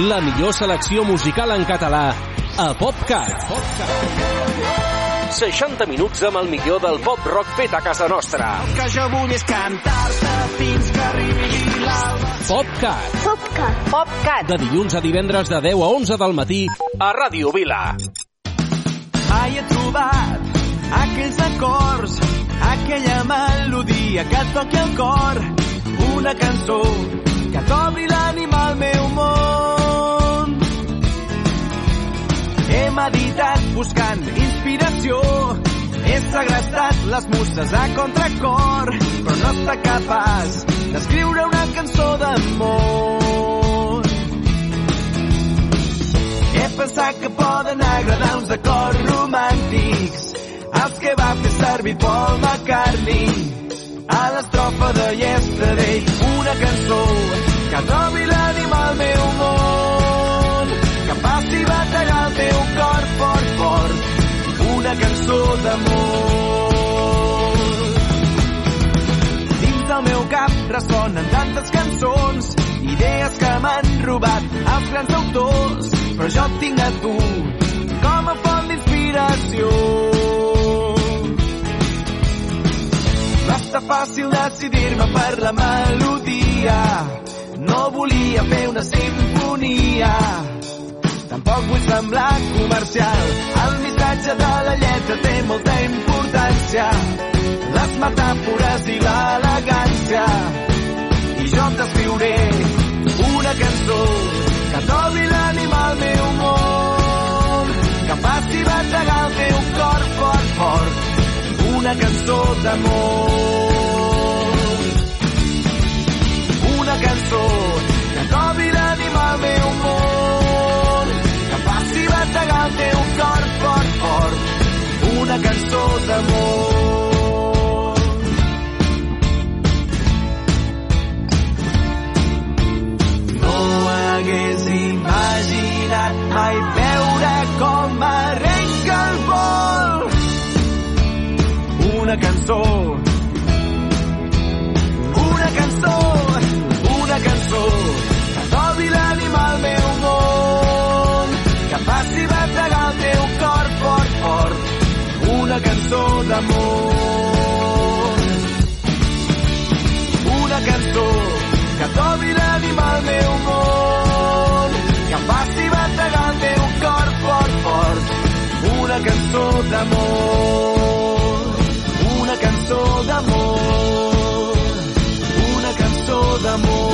La millor selecció musical en català a PopCat. 60 minuts amb el millor del pop rock fet a casa nostra. El que jo vull és cantar-te fins que arribi l'alba. PopCat. PopCat. PopCat. De dilluns a divendres de 10 a 11 del matí a Ràdio Vila. Mai he trobat aquells acords, aquella melodia que et toqui el cor, una cançó que t'obri l'ànima al meu món. He meditat buscant inspiració, he segrestat les muses a contracor, però no està capaç d'escriure una cançó d'amor. He pensat que poden agradar uns acords romàntics, els que va fer servir Paul McCartney. A l'estrofa de Yesterday, una cançó que trobi l'ànima al meu món, cançó d'amor. Dins del meu cap ressonen tantes cançons, idees que m'han robat els grans autors, però jo et tinc a tu com a font d'inspiració. Va estar fàcil decidir-me per la melodia. No volia fer una sinfonia. Tampoc vull semblar comercial. El missatge de la lletra té molta importància. Les metàfores i l'elegància. I jo t'escriuré una cançó que trobi l'ànima al meu món, que faci bategar el teu cor fort, fort, una cançó d'amor. Una cançó teu cor fort, fort, una cançó d'amor. No hagués imaginat mai veure com arrenca el vol. Una cançó. Una cançó. Una cançó una cançó d'amor. Una cançó que trobi l'ànima al meu món que faci bategar el teu cor fort, fort. Una cançó d'amor. Una cançó d'amor. Una cançó d'amor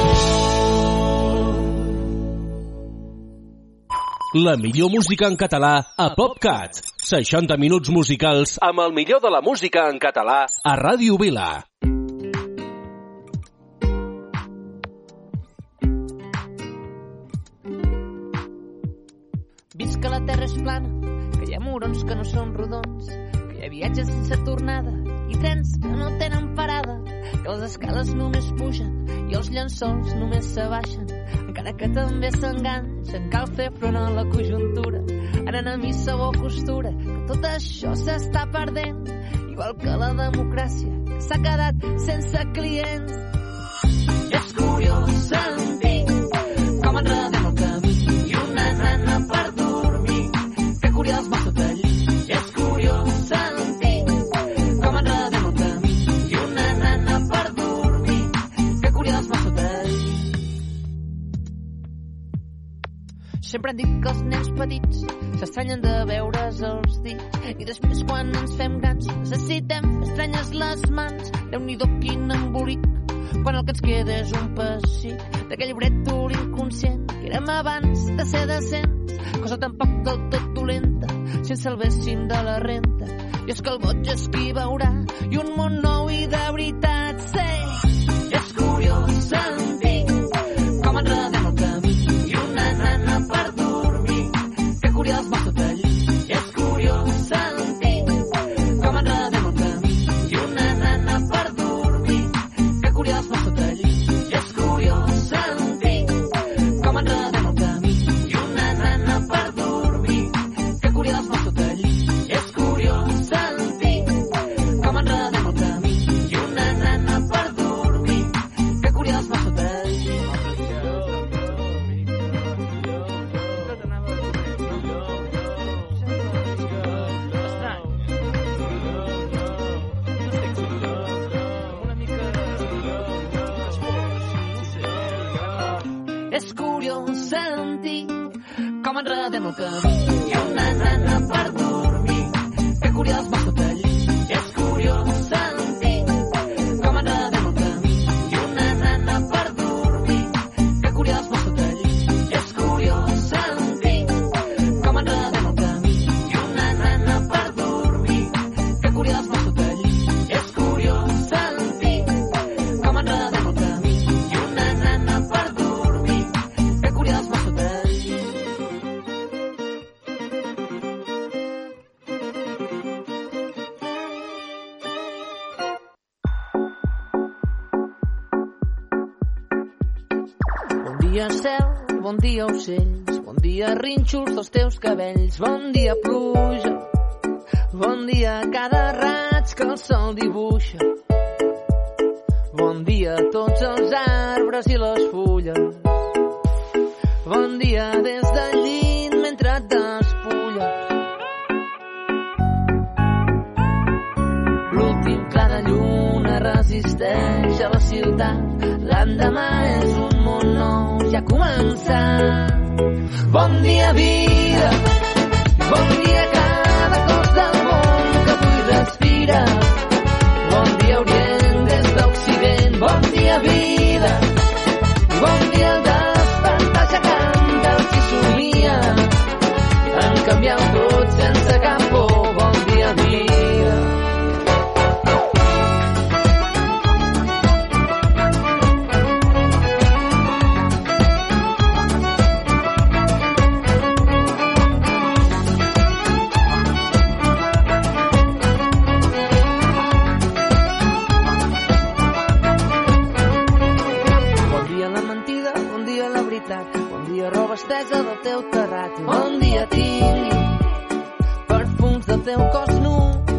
La millor música en català a PopCat. 60 minuts musicals amb el millor de la música en català a Ràdio Vila. Visc que la terra és plana, que hi ha murons que no són rodons, que hi ha viatges sense tornada i trens que no tenen parada, que les escales només pugen i els llençols només s'abaixen, encara que també s'enganxen, cal fer front a la conjuntura, anant a missa o costura, que tot això s'està perdent, igual que la democràcia, que s'ha quedat sense clients. És curiós sentir Sempre han dit que els nens petits s'estranyen de veure's els dits i després quan ens fem grans necessitem estranyes les mans. Déu-n'hi-do quin embolic quan el que ens queda és un pessic d'aquell brètol inconscient que érem abans de ser decents, cosa tampoc del tot dolenta si ens salvéssim de la renta. I és que el boig és qui veurà i un món nou i de veritat rínxols dels teus cabells. Bon dia, pluja. Bon dia, cada raig que el sol dibuixa. Bon dia a tots els arbres i les fulles. Bon dia des de llit mentre et despulles. L'últim clar de lluna resisteix a la ciutat. L'endemà és un món nou, ja ha començat. Bon dia, vida. Bon dia, Só tem é um costo num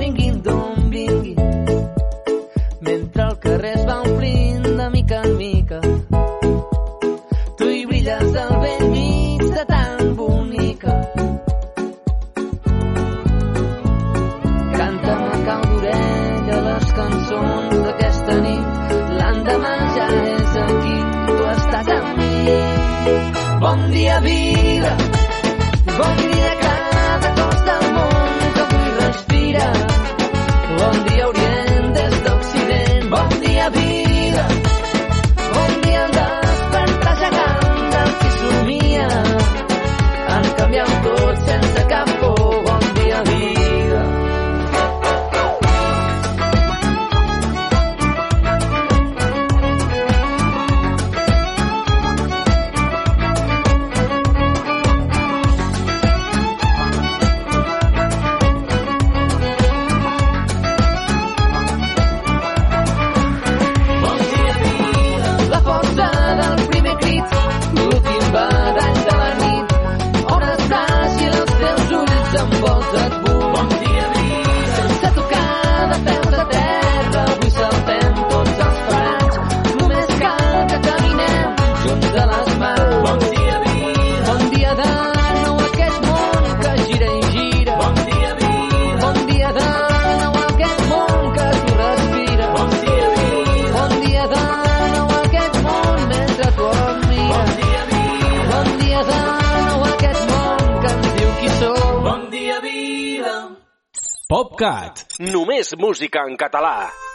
més música en català.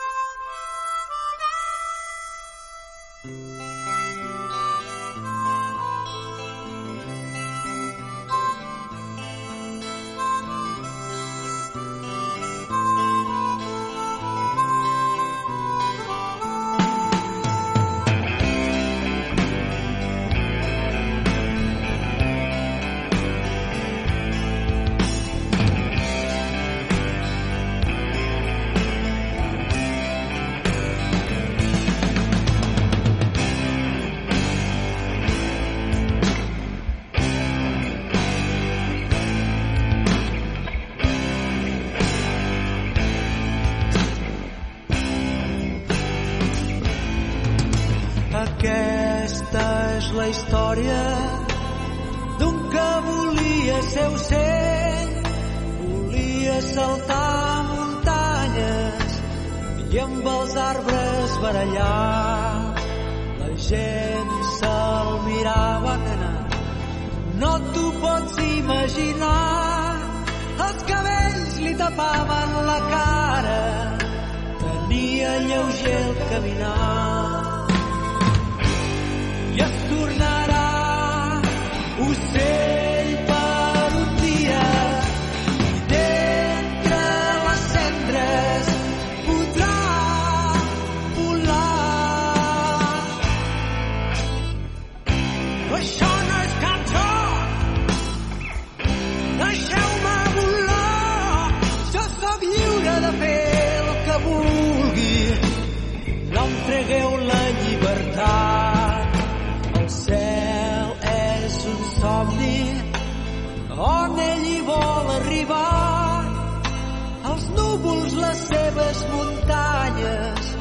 els núvols, les seves muntanyes,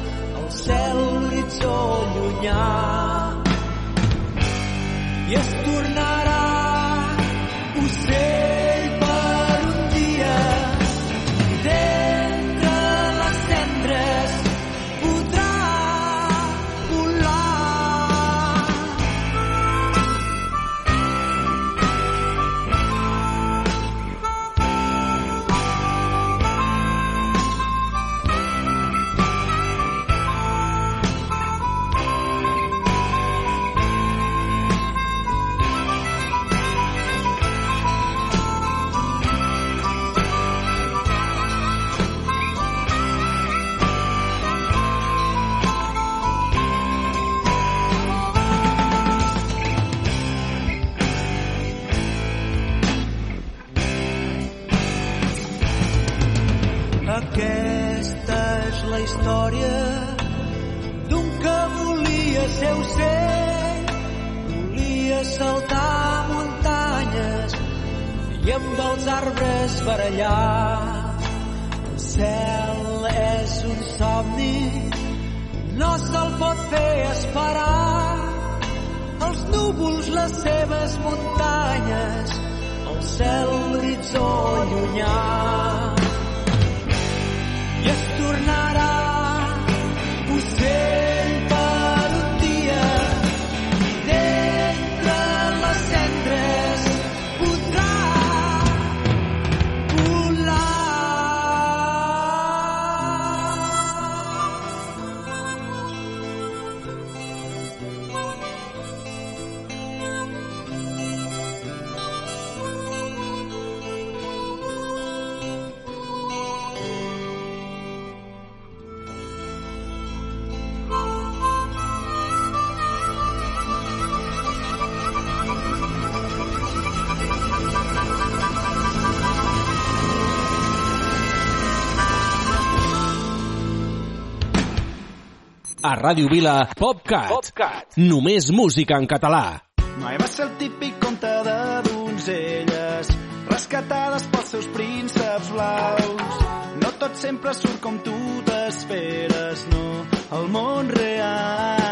el cel, l'horitzó llunyat. Ràdio Vila PopCat. PopCat. Només música en català. Mai va ser el típic conte de donzelles rescatades pels seus prínceps blaus. No tot sempre surt com tu t'esperes, no, el món real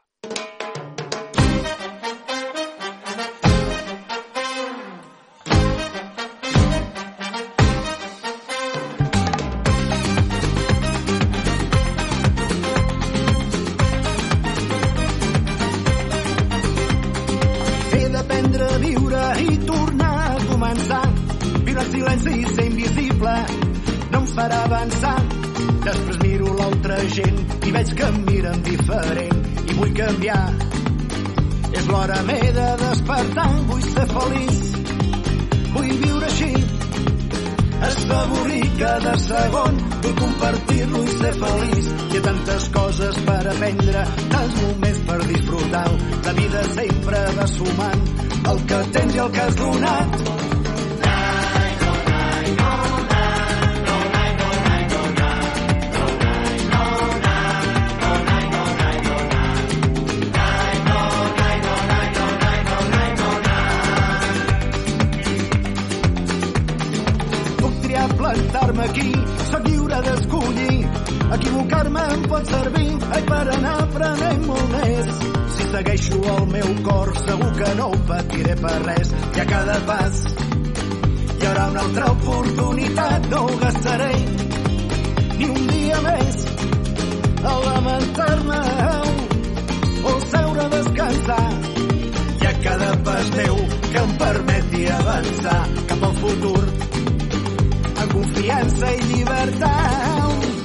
avançant. Després miro l'altra gent i veig que em miren diferent i vull canviar. És l'hora m'he de despertar, vull ser feliç, vull viure així. Esfavorir cada segon, vull compartir-lo i ser feliç. Hi ha tantes coses per aprendre, tants moments per disfrutar. La vida sempre va sumant el que tens i el que has donat. pot servir ai, per anar aprenent molt més. Si segueixo el meu cor, segur que no ho patiré per res. I a cada pas hi haurà una altra oportunitat, no ho gastaré ni un dia més a lamentar-me o seure a descansar. I a cada pas meu que em permeti avançar cap al futur amb confiança i llibertat.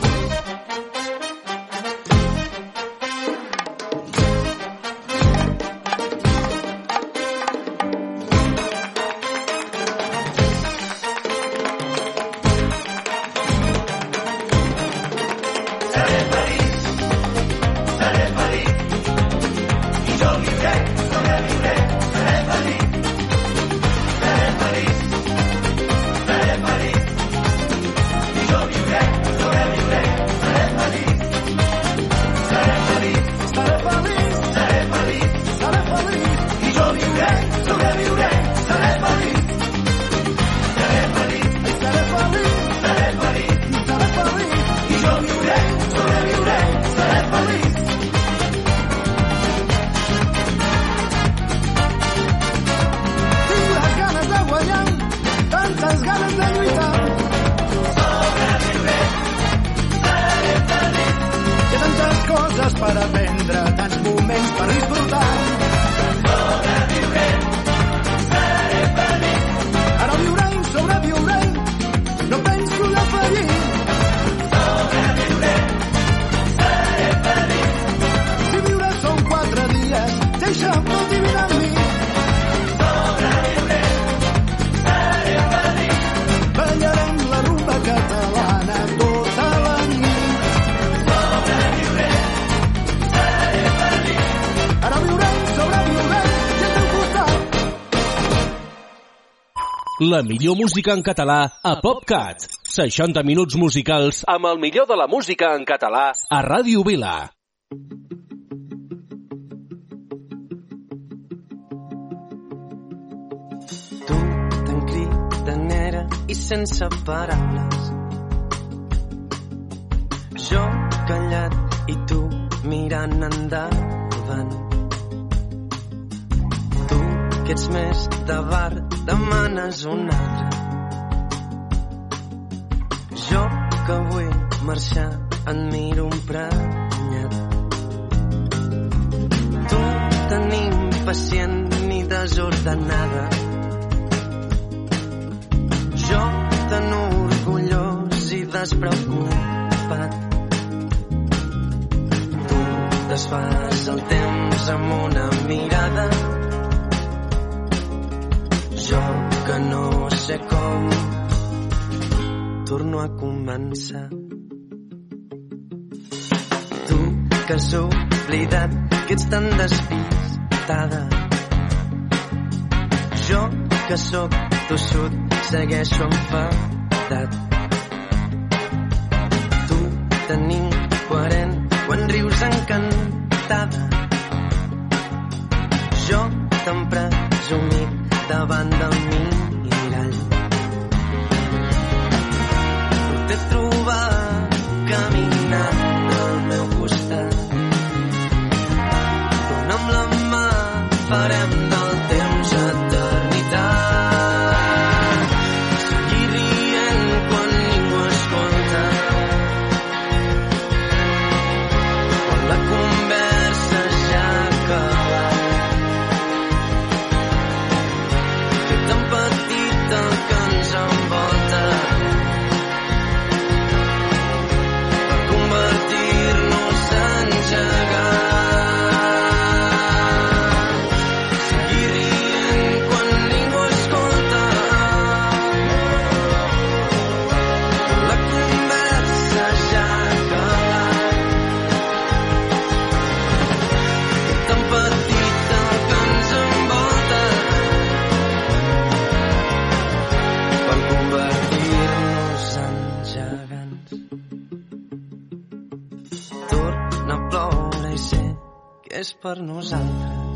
La millor música en català a PopCat. 60 minuts musicals amb el millor de la música en català a Ràdio Vila. Tu tan cridanera i sense paraules. Jo callat i tu mirant endavant. Que ets més de bar demanes un altre. Jo que vull marxar en miro un prenyat. Tu tan impacient ni desordenada. Jo tan orgullós i despreocupat. Tu desfas el temps amb una mirada. Jo que no sé com torno a començar. Tu que has oblidat que ets tan despistada. Jo que sóc tossut segueixo enfadat. Tu tan incoherent quan rius encantada. Jo tan presumit davant del mirall. T'he trobat caminant al meu costat. Dona'm la mà, farem per nosaltres.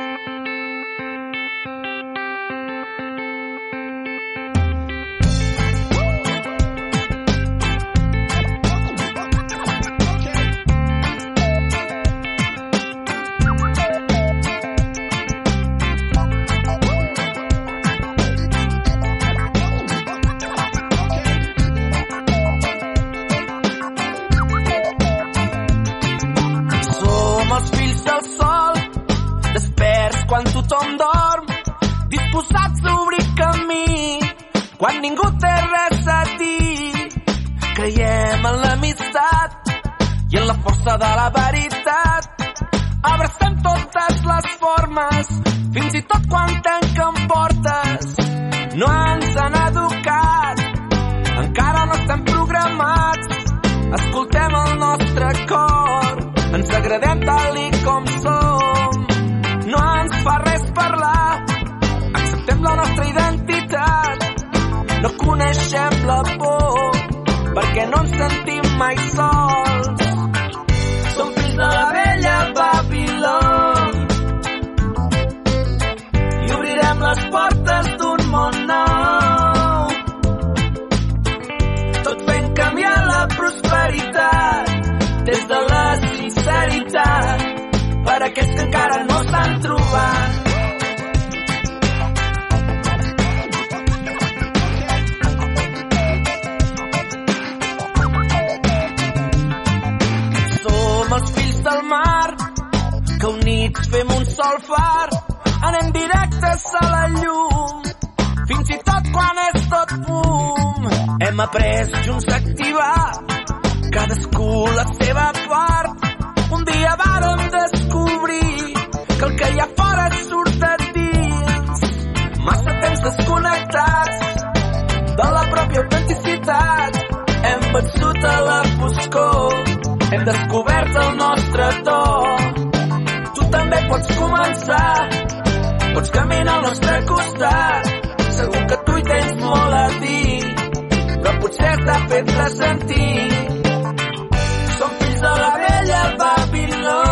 quan tothom dorm, disposats a obrir camí, quan ningú té res a dir. Creiem en l'amistat i en la força de la veritat. Abracem totes les formes, fins i tot quan tanquen portes. No ens han educat, encara no estem programats. Escoltem el nostre cor, ens agradem tal i com som. Identitat. No coneixem la por, perquè no ens sentim mai sols. Som fills de la vella Babilón i obrirem les portes d'un món nou tot fent canviar la prosperitat des de la sinceritat per a aquells que encara no s'han trobat. Units fem un sol far, anem directes a la llum, fins i tot quan és tot fum. Hem après junts a activar cadascú la seva part. Un dia vàrem descobrir que el que hi ha fora surt a dins. Massa temps desconnectats de la pròpia autenticitat. Hem vençut a la foscor, hem descobert el nostre to. Potser t'ha fet ressentir. Som fills de la vella Babiló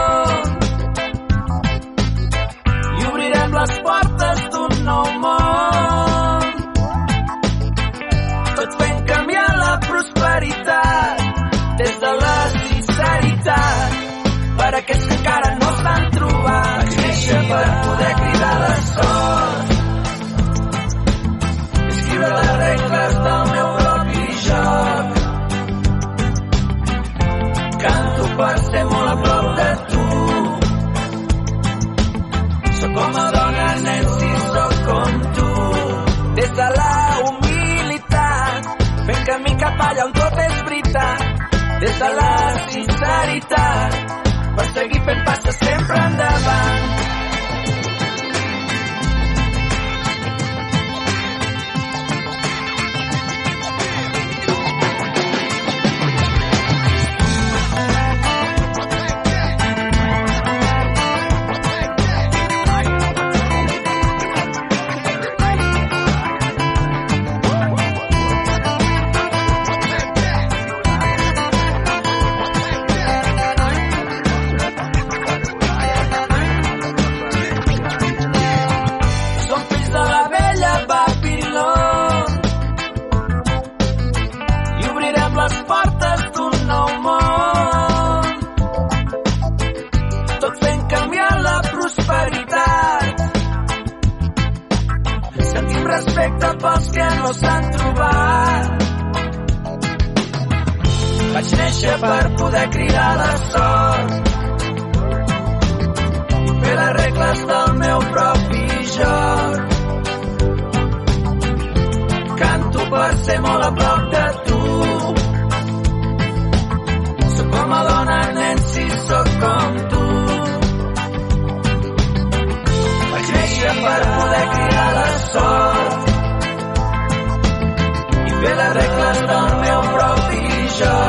i obrirem les portes d'un nou món. Tot fent canviar la prosperitat des de la sinceritat per a aquells que encara no s'han trobat. Vaig néixer per poder cridar la sort allà on tot és veritat, des de la sinceritat, per seguir fent passes sempre endavant. Néixer per poder cridar la sort fer les regles del meu propi joc. Canto per ser molt a prop de tu. Sóc com a dona, nen, si sóc com tu. Vaig néixer per poder cridar la sort i fer les regles del meu propi joc.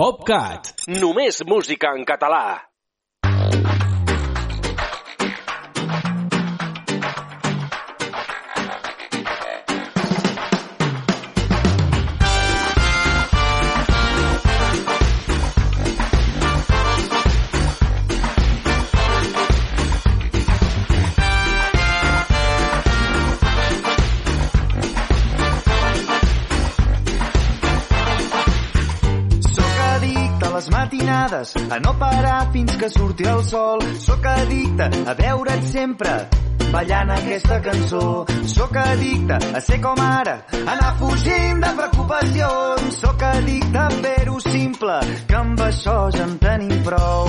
PopCat. Només música en català. Matinades, a no parar fins que surti el sol. Sóc addicte a veure't sempre ballant aquesta cançó. Sóc addicte a ser com ara, anar fugint de preocupacions. Sóc addicte a fer-ho simple, que amb això ja en tenim prou.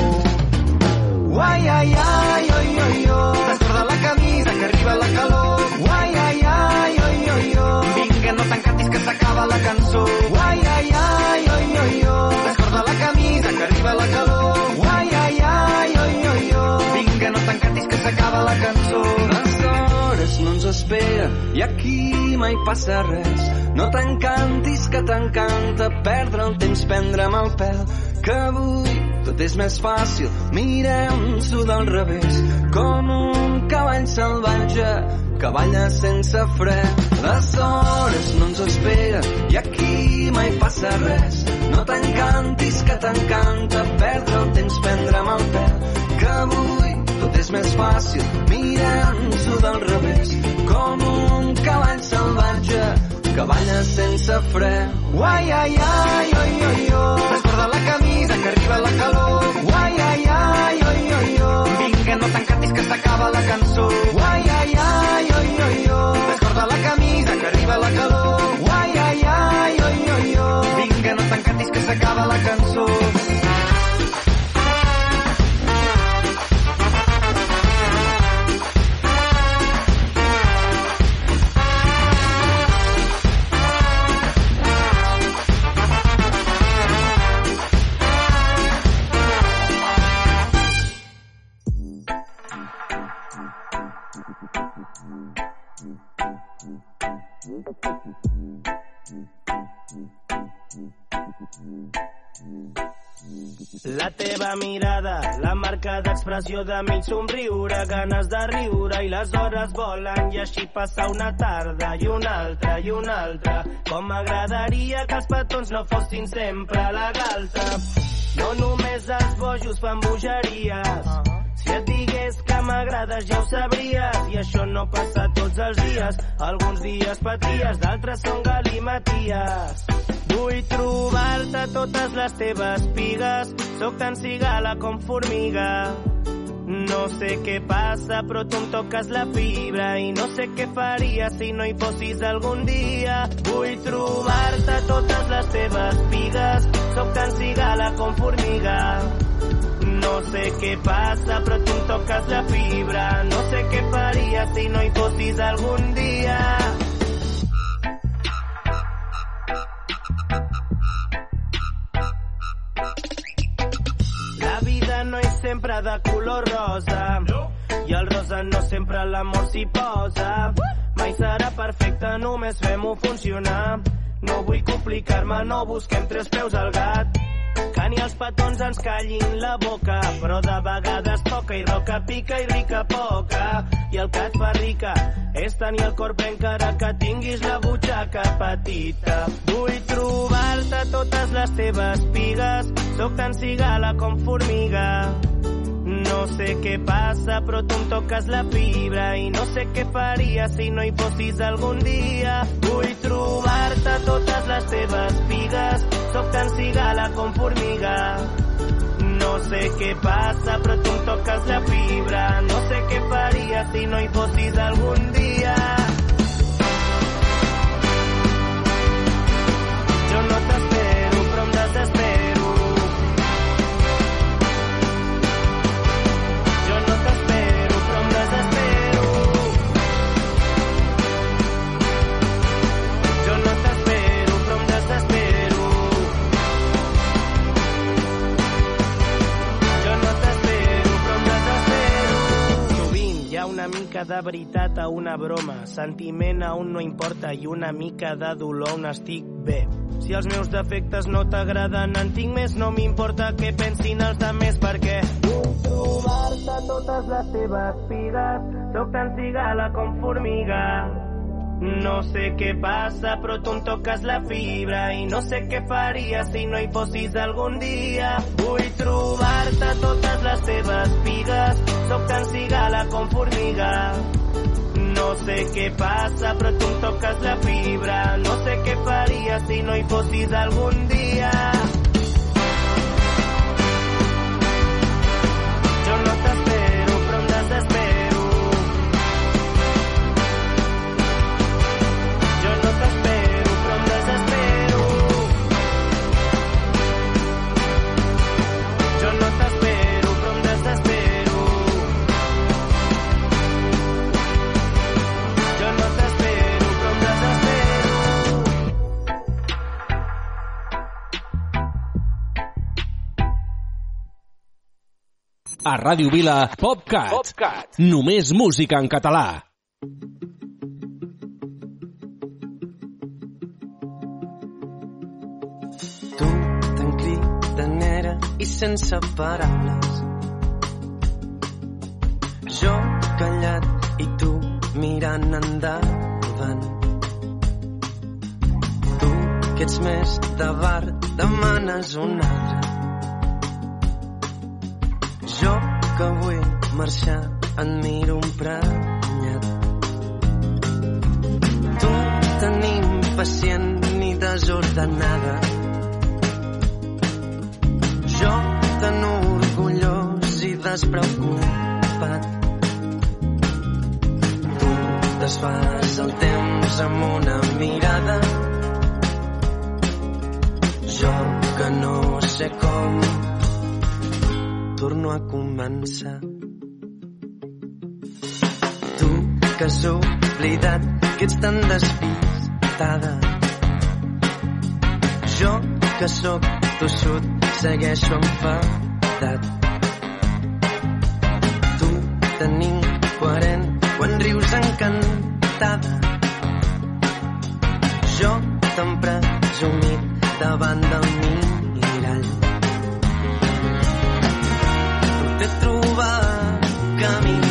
Mai passa res. No t'encantis que t'encanta perdre el temps, prendre'm el pèl, que avui tot és més fàcil, mirem-s'ho del revés, com un cavall salvatge que balla sense fre. Les hores no ens esperen i aquí mai passa res. No t'encantis que t'encanta perdre el temps, prendre'm el pèl, que avui tot és més fàcil, mirem-s'ho del revés, com un cavall salvatge que balla sense fre. Uai, ai, ai, oi, oi, oi. Descorda la camisa que arriba la calor. Uai, ai, ai, oi, oi, oi. Vinga, no t'encantis que s'acaba la cançó. Uai, ai, ai, oi, oi, oi. Descorda la camisa que arriba la calor. Uai, ai, ai, oi, oi, oi. Vinga, no t'encantis que s'acaba la cançó. Teva mirada, la marca d'expressió de mig somriure, ganes de riure i les hores volen i així passar una tarda i una altra i una altra. Com m'agradaria que els petons no fossin sempre la galta. No només els bojos fan bogeries, Si et digués que m'agrades ja ho sabries i això no passa tots els dies. Alguns dies paties, d'altres són galimaties. Vull trobar-te totes les teves pigues, sóc tan cigala com formiga. No sé què passa, però tu em la fibra i no sé què faria si no hi fossis algun dia. Vull trobar-te totes les teves pigues, sóc tan cigala com formiga. No sé què passa, però tu em la fibra. No sé què faria si no hi fossis algun dia. Sempre de color rosa. I el rosa no sempre l'amor s'hi posa. Mai serà perfecte, només fem-ho funcionar. No vull complicar-me, no busquem tres peus al gat. Que ni els petons ens callin la boca, però de vegades poca i roca pica i rica poca. I el que et fa rica és tenir el cor ple encara que tinguis la butxaca petita. Vull trobar-te totes les teves pigues, sóc tan cigala com formiga. No sé què passa, però tu em toques la fibra i no sé què faria si no hi fossis algun dia. Vull trobar-te totes les teves pigues, sóc tan cigala com formiga. No sé què passa, però tu em toques la fibra. No sé què faria si no hi fossis algun dia. Veritat a una broma, sentiment a un no importa i una mica de dolor on estic bé. Si els meus defectes no t'agraden, en tinc més, no m'importa què pensin els altres perquè trobar-te totes les teves pigues, sóc tan cigala com formiga. No sé què passa, però tu em toques la fibra i no sé què faria si no hi fossis algun dia. Vull trobar-te totes les teves pigues, sóc tan cigala com formiga. No sé què passa, però tu em toques la fibra. No sé què faria si no hi fossis algun dia. A Ràdio Vila, PopCat. PopCat. Només música en català. Tu tan cridanera i sense paraules. Jo callat i tu mirant endavant. Tu que ets més de bar demanes un altre. Jo que vull marxar en miro un prenyat. Tu tan impacient ni desordenada. Jo tan orgullós i despreocupat. Tu desfas el temps amb una mirada. Jo que no sé com torno a començar. Tu que has oblidat que ets tan despistada. Jo que sóc tossut segueixo enfadat. Tu tan incoherent quan rius encantada. Jo tan presumit davant del mirall. T'he trobat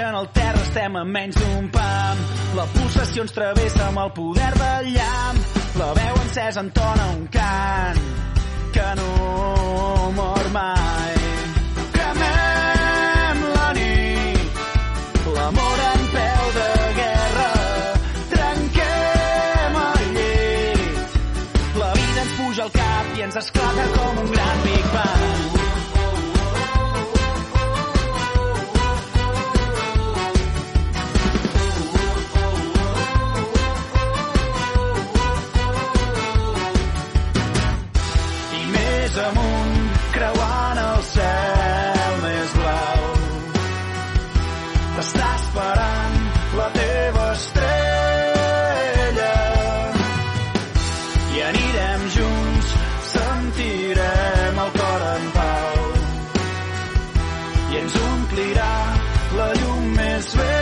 Deixen el terra, estem a menys d'un pam. La pulsació ens travessa amb el poder del llamp. La veu encesa entona un cant que no mor mai. I ens omplirà la llum més vella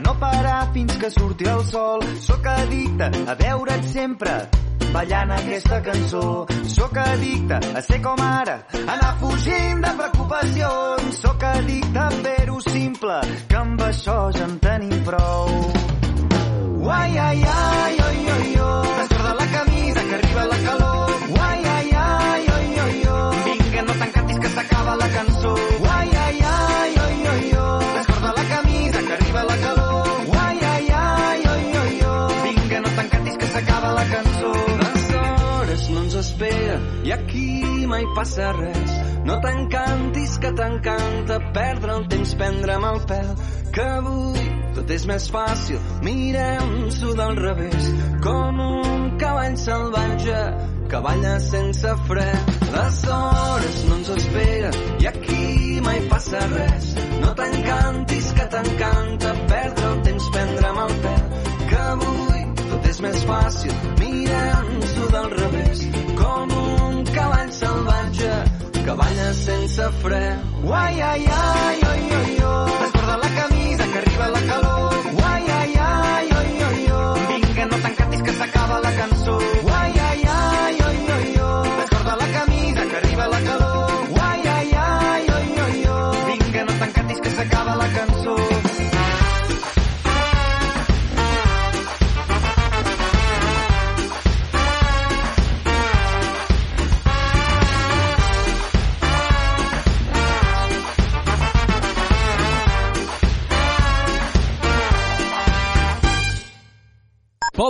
no parar fins que surti el sol. Sóc addicte a veure't sempre ballant aquesta cançó. Sóc addicte a ser com ara, anar fugint de preocupacions. Sóc addicte a fer-ho simple, que amb això ja en tenim prou. Uai, ai, ai, oi, oi, oi. Descorda la camisa que arriba la calor. Esperen i aquí mai passa res. No t'encantis que t'encanta perdre el temps, prendre'm el pèl, que avui tot és més fàcil. Mirem-s'ho del revés, com un cavall salvatge que balla sense fre. Les hores no ens esperen i aquí mai passa res. No t'encantis que t'encanta perdre el temps, prendre'm el pèl, que avui tot és més fàcil. Mirem-s'ho del revés, cavall salvatge que balla eh, sense fre. Uai, ai, ai, oi, oi, oi. Desborda la camisa que arriba la calor. Uai, ai, ai, oi, oi, oi. Vinga, no tancatis que s'acaba la cançó. Uai,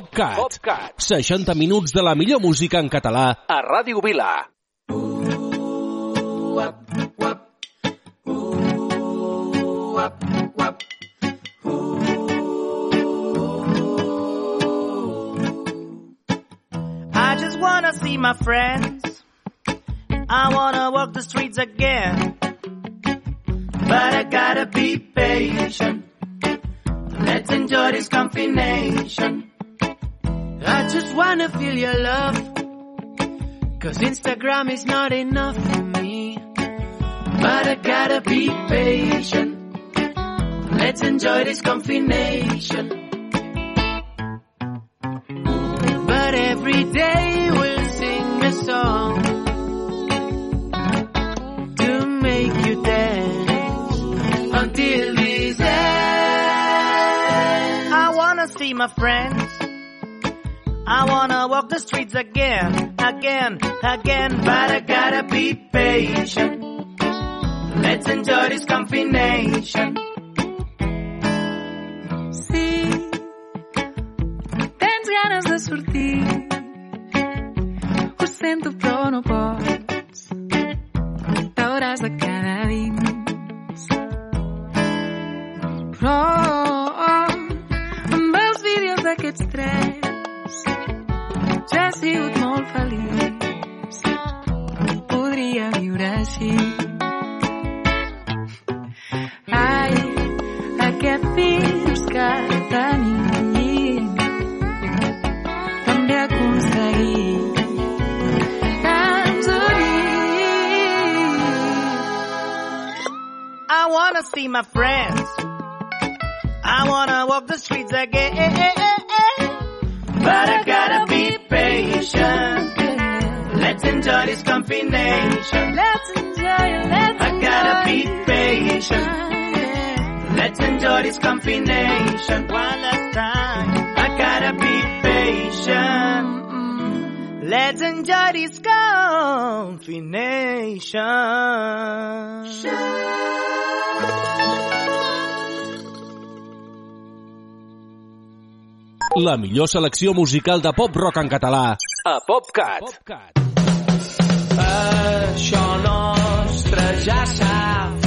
PopCat. PopCat. 60 minuts de la millor música en català a Ràdio Vila. I just wanna see my friends. I wanna walk the streets again. But I gotta be patient. Let's enjoy this combination. I just wanna feel your love. Cause Instagram is not enough for me. But I gotta be patient. Let's enjoy this combination. But every day we'll sing a song to make you dance until this end. I wanna see my friends. I wanna walk the streets again, again, again. But I gotta be patient. Let's enjoy this combination. Sí, tens ganes de sortir. Ho sento, però no pots. T'hauràs de quedar dins. Però amb els vídeos d'aquests tres ja he sigut molt feliç. Podria viure així. Ai, aquest virus que tenim també unim. I wanna see my friends. I wanna walk the streets again. But I gotta be patient. Let's enjoy this combination. Let's enjoy it, let's I gotta be patient. Let's enjoy this combination. One last time. I gotta be patient. Let's enjoy this combination. La millor selecció musical de pop-rock en català a PopCat. PopCat. Això nostre ja s'ha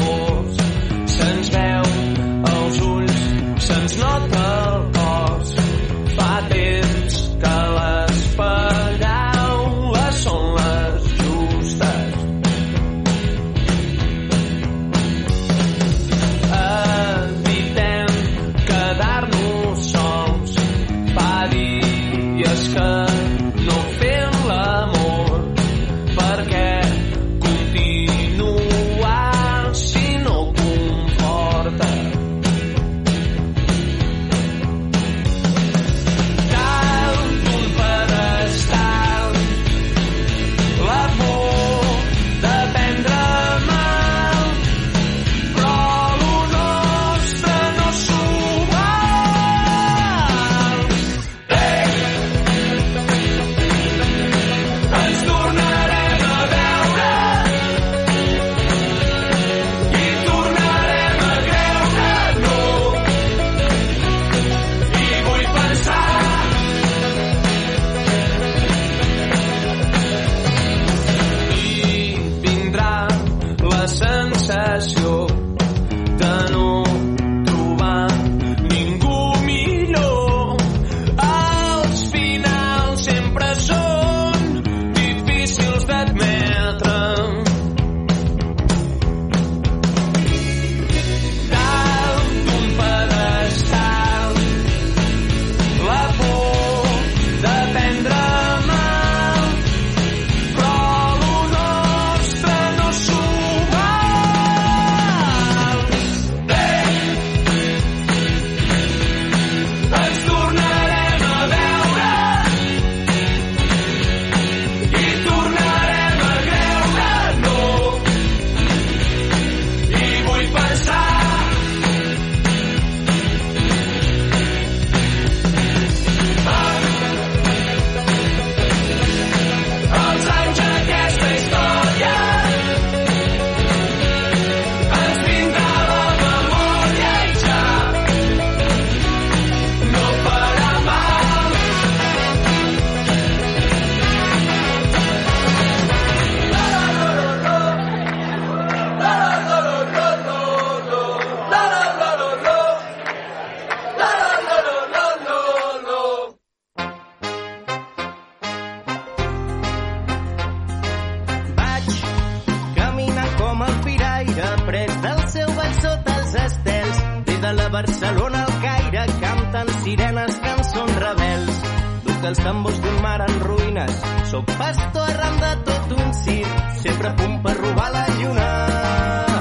de la Barcelona al Caire canten sirenes, cançons rebels. Duc els tambors d'un mar en ruïnes, sóc pastor arran de tot un circ, sempre a punt per robar la lluna.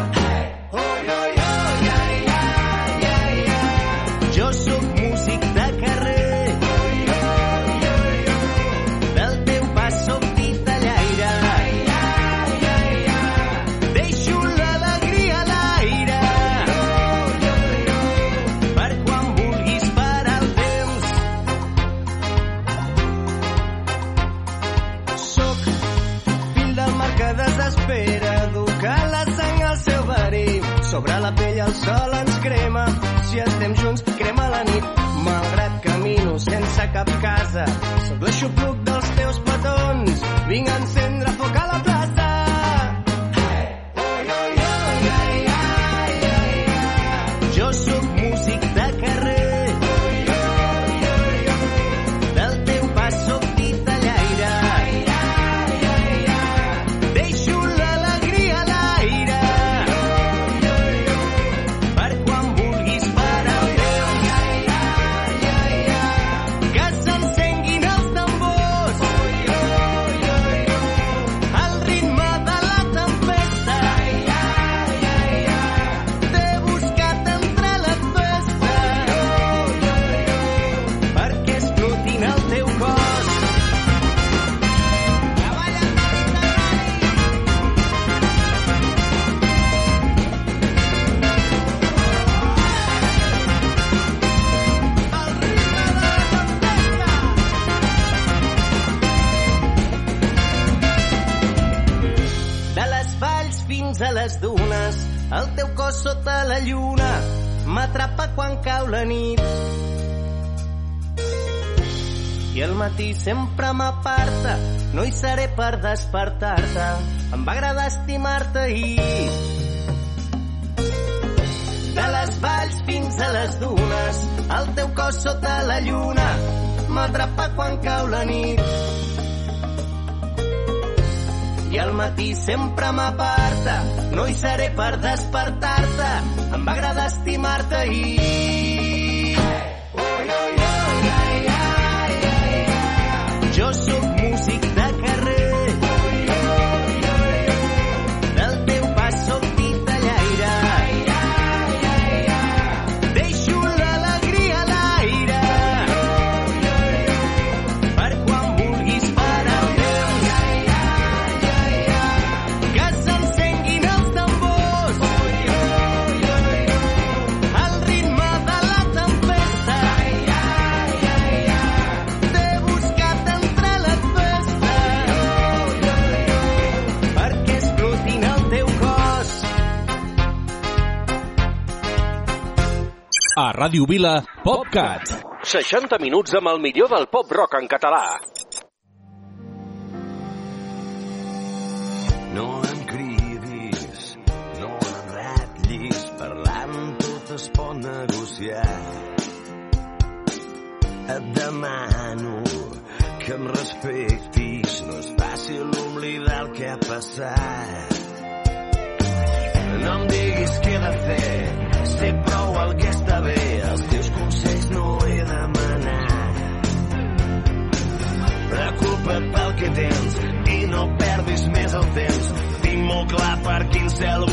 Sobre la pell el sol ens crema, si estem junts crema la nit. Malgrat camino sense cap casa, sóc l'aixopluc dels teus petons, vinc encendre fins a les dunes, el teu cos sota la lluna m'atrapa quan cau la nit. I el matí sempre m'aparta, no hi seré per despertar-te. Em va agradar estimar-te ahir. De les valls fins a les dunes, el teu cos sota la lluna m'atrapa quan cau la nit. I al matí sempre m'aparta, no hi seré per despertar-te. Em va agradar estimar-te ahir. Jo sóc A Ràdio Vila, PopCat. 60 minuts amb el millor del pop-rock en català. No em cridis, no em ratllis, parlant tot es pot negociar. Et demano que em respectis, no és fàcil oblidar el que ha passat. No em diguis què he de fer, sé prou el que està bé, els teus consells no he demanat. Preocupa't pel que tens i no perdis més el temps. Tinc molt clar per quin cel